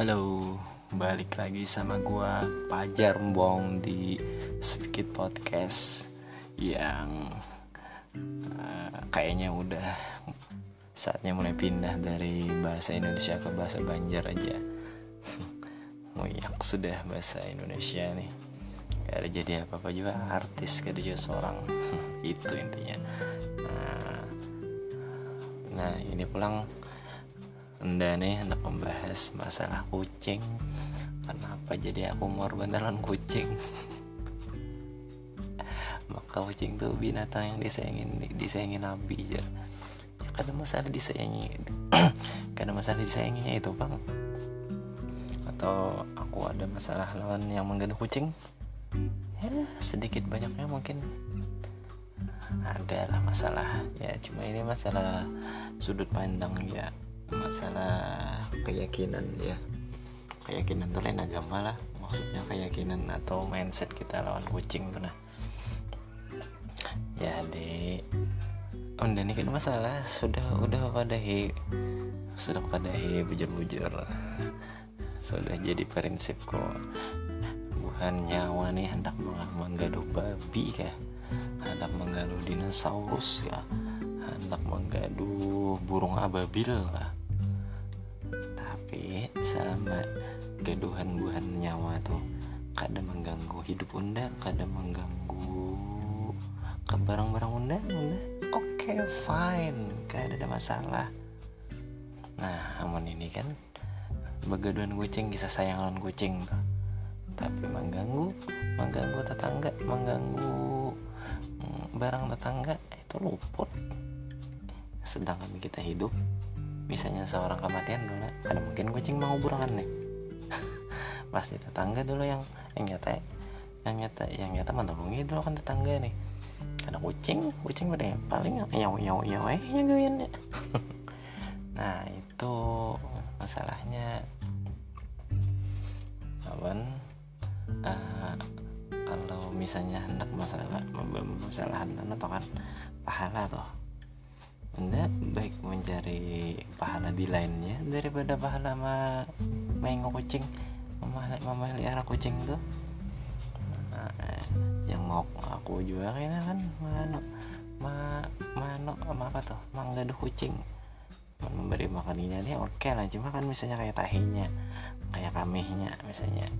Halo, balik lagi sama gua Pajar Mbong di Speak Podcast yang uh, kayaknya udah saatnya mulai pindah dari bahasa Indonesia ke bahasa Banjar aja. Muyak sudah bahasa Indonesia nih. Gak ada jadi apa-apa juga artis gak ada juga seorang itu intinya. Nah, nah ini pulang anda nih hendak membahas masalah kucing. Kenapa jadi aku mau beneran kucing? Maka kucing tuh binatang yang disayangi disayangi Nabi ya. karena masalah disayangi Karena masalah disayanginya itu bang. Atau aku ada masalah lawan yang mengganggu kucing? Ya sedikit banyaknya mungkin. Ada lah masalah. Ya cuma ini masalah sudut pandang ya masalah keyakinan ya. Keyakinan tuh lain agama lah. Maksudnya keyakinan atau mindset kita lawan kucing tuh nah. Ya di udah nih kan masalah sudah udah pada he sudah pada he bujur-bujur sudah jadi prinsip kok. Bukan nyawa nih hendak menggaduh babi kah? Hendak menggaduh dinosaurus ya hendak menggaduh burung ababil kah tapi selama gaduhan buhan nyawa tuh kadang mengganggu hidup unda kadang mengganggu ke barang-barang unda unda oke okay, fine gak ada masalah. Nah aman ini kan begaduhan kucing bisa sayang lawan kucing tapi mengganggu mengganggu tetangga mengganggu mm, barang tetangga itu luput. Sedangkan kita hidup misalnya seorang kematian dulu. Ada mungkin kucing mau burangan nih. Pasti tetangga dulu yang yang nyata yang nyata yang nyata menolongi dulu kan tetangga nih. Karena kucing kucing pada yang paling nyawa nyawa nyawa ya nah itu masalahnya. Kawan uh, kalau misalnya hendak masalah masalah atau kan pahala tuh anda baik mencari pahala di lainnya daripada pahala ma main kucing memelihara kucing tuh nah, yang mau aku juga kayaknya kan mano ma mano ma apa tuh manggaduh kucing. Memberi makan ini oke okay lah cuma kan misalnya kayak tahinya kayak kamihnya misalnya.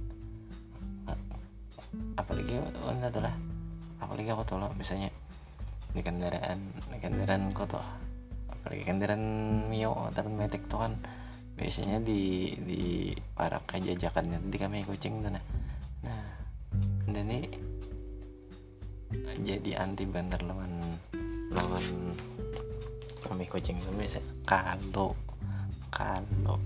Apalagi anda tuh lah. Apalagi aku tuh misalnya di kendaraan di kendaraan kok tuh apalagi kendaraan Mio atau Matic tuh kan. Biasanya di di para kejajakannya di kami kucing tuh nah. Nah dan ini jadi anti banter lawan lawan kami kucing itu biasa. Kalau kalau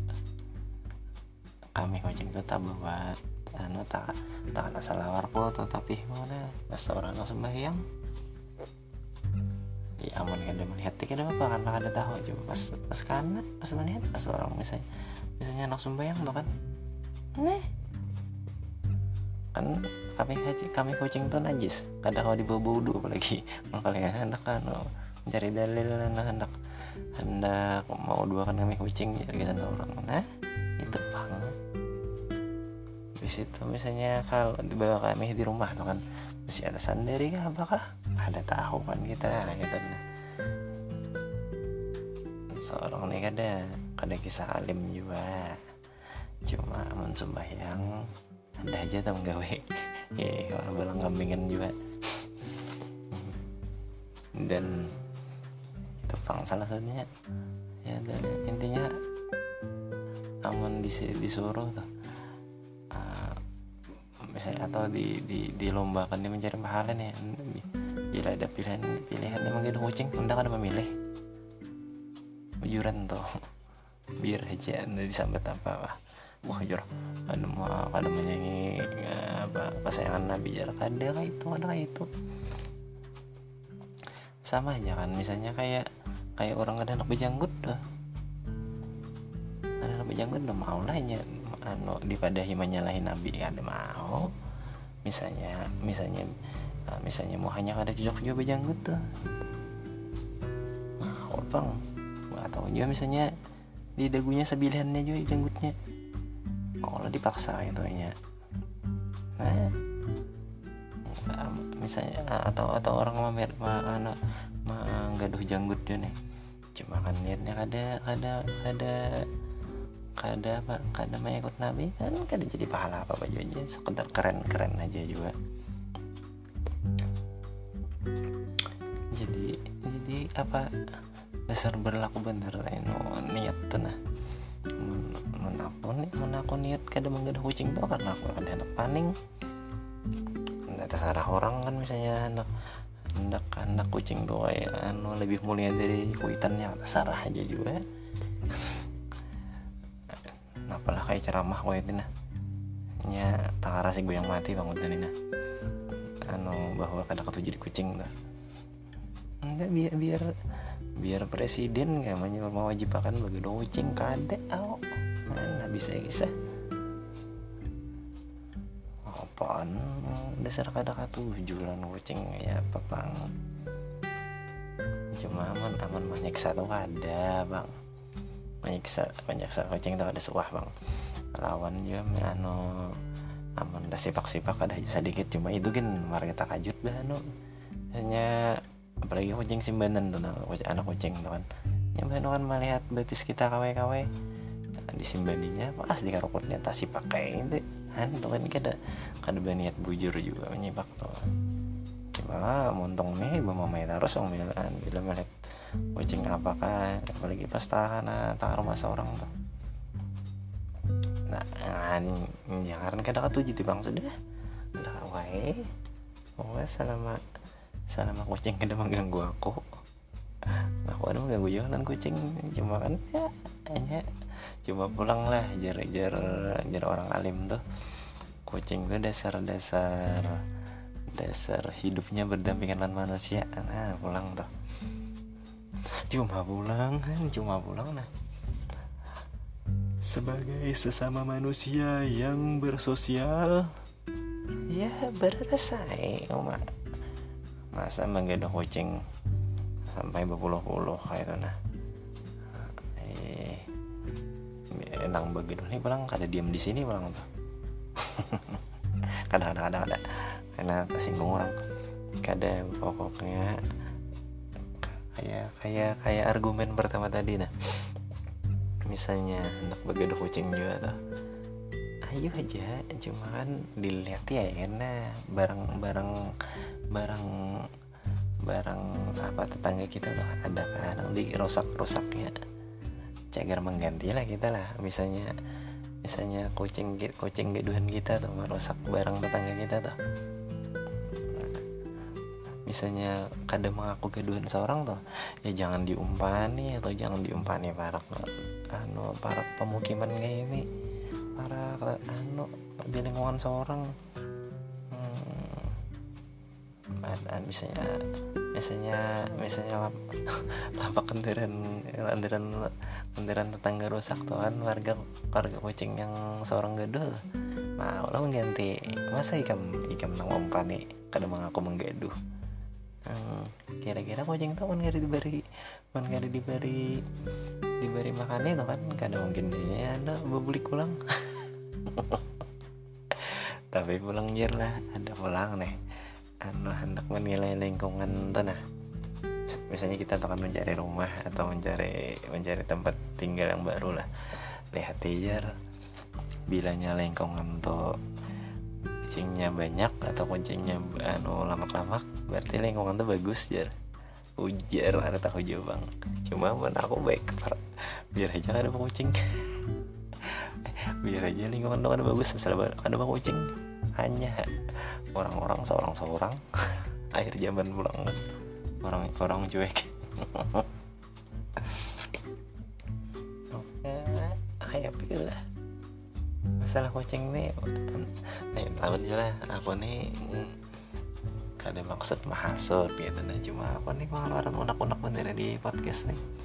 kami kucing itu tak bawa anu tak tak asal lawar po tetapi mana pas orang sembahyang ya amun kada melihat tidak apa karena kada tahu coba pas pas karena pas melihat pas orang misalnya misalnya anak tuh kan. Nih kan kami kami kucing tuh najis. Kada kau dibawa bau apalagi. Makanya hendak kan mencari dalil hendak hendak mau dua kan kami kucing jadi kesan seorang nah itu pang di situ misalnya kalau dibawa kami di rumah tuh kan masih ada sandari kah apakah ada tahu kan kita gitu seorang nih kada kada kisah alim juga. Cuma mensumbah yang ada aja tam gawe. Ya orang bilang kambingan juga. Dan itu pang salah satunya. Ya dan intinya aman disuruh tuh misalnya atau di, di dilombakan dia mencari pahala nih bila ada pilihan pilihan emang gitu kucing anda kan memilih. Ujuran tuh. Biar aja anda disambut apa wah wah jur ada mau ada menyanyi apa kesayangan nabi jarak ada kayak itu ada kayak itu. Sama aja kan misalnya kayak kayak orang ada anak bejanggut tuh. Ada anak bejanggut udah mau lah anu dipadahi menyalahin nabi. Ada mau. Misalnya misalnya nah, misalnya mau hanya ada cocok juga bejanggut tuh. Mau bang. Atau juga misalnya di dagunya sebilihannya juga janggutnya lo dipaksa itu nya nah misalnya atau atau orang mamer ma anak ma gaduh janggut dia nih. Cuma kan niatnya kada kada kada kada apa kada mau ikut nabi kan kada jadi pahala apa aja sekedar keren keren aja juga apa dasar berlaku bener ini niat tuh nah men aku nih? Aku niat kada menggadah kucing tuh karena aku ada anak paning. Terserah orang kan misalnya anak anak anak kucing tuh kayak anu lebih mulia dari kuitannya terserah aja juga. Apalah kayak ceramah kau itu nah? Nya tak gue yang mati bang udah nah. Anu bahwa kada ketujuh jadi kucing tuh enggak biar biar biar presiden kayak mewajibkan bagi kucing kade au. Mana bisa kisah apaan? Dasar kada katujuh lan kucing ya apa bang? Cuma aman aman menyiksa tuh ada bang. Menyiksa menyiksa kucing tuh ada suah bang. Lawan juga anu aman dah sipak-sipak ada sedikit cuma itu kan tak kajut dah anu. Hanya apalagi kucing simbanan tuh nah, anak kucing tuh kan. Yang kan melihat betis kita kawe-kawe. Nah, disimbaninya pas di karokotnya tak si pakai itu. Kan tuh kan kada kada berniat bujur juga menyipak tuh. Cuma montong nih bawa main terus orang bilang bila melihat kucing apakah apalagi pas tahan tak rumah seorang tuh. Nah jangan kada ketujuh bang sudah udah wae oh selama selama kucing kada mengganggu aku. Aku ada mengganggu jalan kucing? Cuma kan ya hanya cuma pulang lah jar jar jar orang alim tuh. Kucing tuh dasar dasar dasar hidupnya berdampingan dengan manusia. Nah pulang tuh. Cuma pulang kan cuma pulang nah. Sebagai sesama manusia yang bersosial ya berasai umat masa menggendong kucing sampai berpuluh-puluh kayak itu nah. Eh enang begitu nih pulang. Kada diam di sini pulang tuh kadang-kadang ada ada karena tersinggung orang. Kada pokoknya kayak kayak kayak argumen pertama tadi nah. Misalnya anak begitu kucing juga tuh ayo aja cuma kan dilihat ya karena barang-barang barang barang apa tetangga kita tuh ada kan di rusak rusaknya cagar mengganti lah kita lah misalnya misalnya kucing kucing geduhan kita tuh merusak barang tetangga kita tuh. Misalnya kadang mengaku geduhan seorang tuh ya jangan diumpani atau jangan diumpani para anu para pemukiman kayak ini para anu di lingkungan seorang. Uh, misalnya misalnya misalnya lap, lapak kendaraan kendaraan kendaraan tetangga rusak tuh kan warga warga kucing yang seorang gaduh mau lo mengganti masa ikam ikam nang nih kadang mengaku menggaduh hmm, kira-kira kucing tuh kan gak diberi kan gak diberi diberi makannya tuh kan kadang mungkin dia ada bebulik pulang tapi pulang jir lah. Ada pulang nih. Anu hendak menilai lingkungan tuh nah. Misalnya kita akan mencari rumah atau mencari mencari tempat tinggal yang baru lah. Lihat aja bilanya lingkungan tuh kucingnya banyak atau kucingnya anu lamak-lamak berarti lingkungan tuh bagus jar ujar ada tahu jawab bang cuma mana aku baik biar aja ada kucing biar aja lingkungan tuh ada bagus asal ada kucing. Hanya orang-orang seorang seorang akhir zaman pulang. Kan orang orang cuek. Kayak lah. Masalah kucing nih tahu aja lah. Aku nih? Kada maksud mahasut gitu nah cuma aku nih pengeluaran unak-unak bener di podcast nih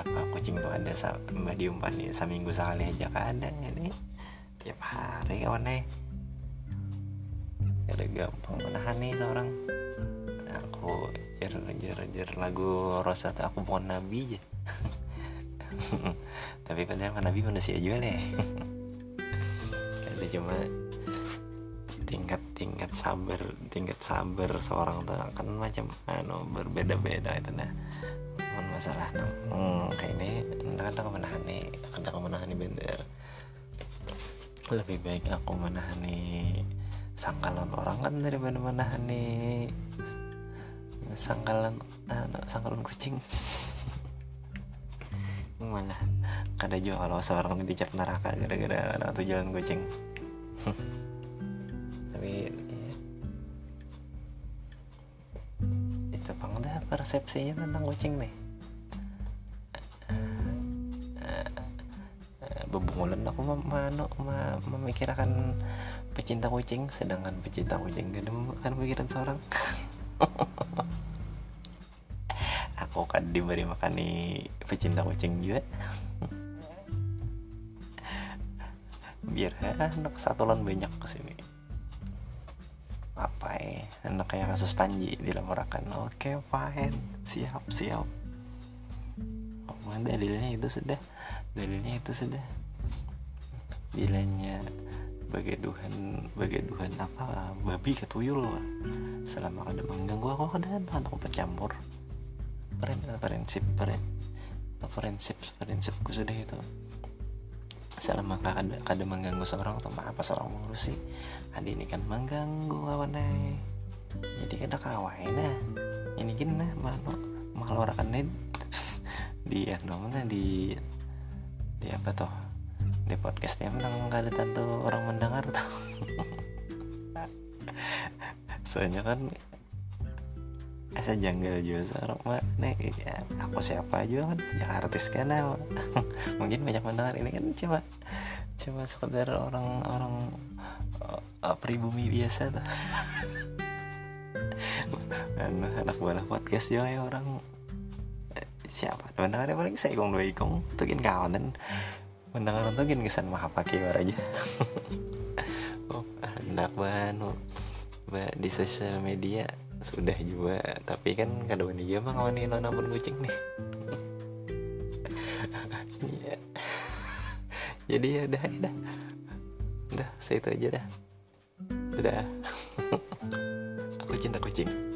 apa kucing tuh ada mbak diumpan nih seminggu sekali aja ada ini. Tiap hari kawan nih ada gampang menahan nih seorang. Aku jar jar jar lagu Rosata aku bukan nabi aja. Tapi padahal nabi manusia juga nih ada cuma tingkat tingkat sabar tingkat sabar seorang tuh kan macam anu berbeda-beda itu nah masalah. Hmm, kayak ini kadang menahan nih kadang menahan nih bener lebih baik aku menahani sangkalan orang kan daripada menahani sangkalan uh, sangkalan kucing. Malah kada juga kalau seorang dicap neraka gara-gara anak jalan kucing. Tapi ya. itu dah persepsinya tentang kucing nih bebungulan aku mano ma, memikirkan pecinta kucing sedangkan pecinta kucing gak kan pikiran seorang. Aku kan diberi makan nih pecinta kucing juga. Biar anak satulan banyak ke sini apa ya anak kayak kasus Panji dilaporkan. Oke okay, fine. Siap siap. Oh, dalilnya itu sudah dalilnya itu sudah. Bilanya bagai Tuhan bagai Tuhan apa babi ketuyul lah selama ada mengganggu aku ada aku pencampur prinsip prinsip prinsipku sudah itu. Selama kada kada mengganggu seorang atau apa seorang mengurusi adi ini kan mengganggu kawan jadi kada kawain nah. Ini gini nah mana mengeluarkan di anu di di apa tuh? Di podcastnya memang nggak ada tentu orang mendengar tuh. Soalnya kan asa janggal juga seorang nih ya, aku siapa aja kan? Ya artis kan mungkin banyak mendengar ini kan cuma cuma sekedar orang orang uh, pribumi biasa tuh. Anak buah podcast juga ya orang siapa? Mendengar paling saya ikong dua ikong tukin kawan dan mendengar tukin kesan mah pakai aja. Oh anak banu di sosial media sudah juga. Tapi kan kadang dia mah kawan ini namun kucing nih. Iya. jadi ya udah ya dah saya itu aja dah. Udah. Aku cinta kucing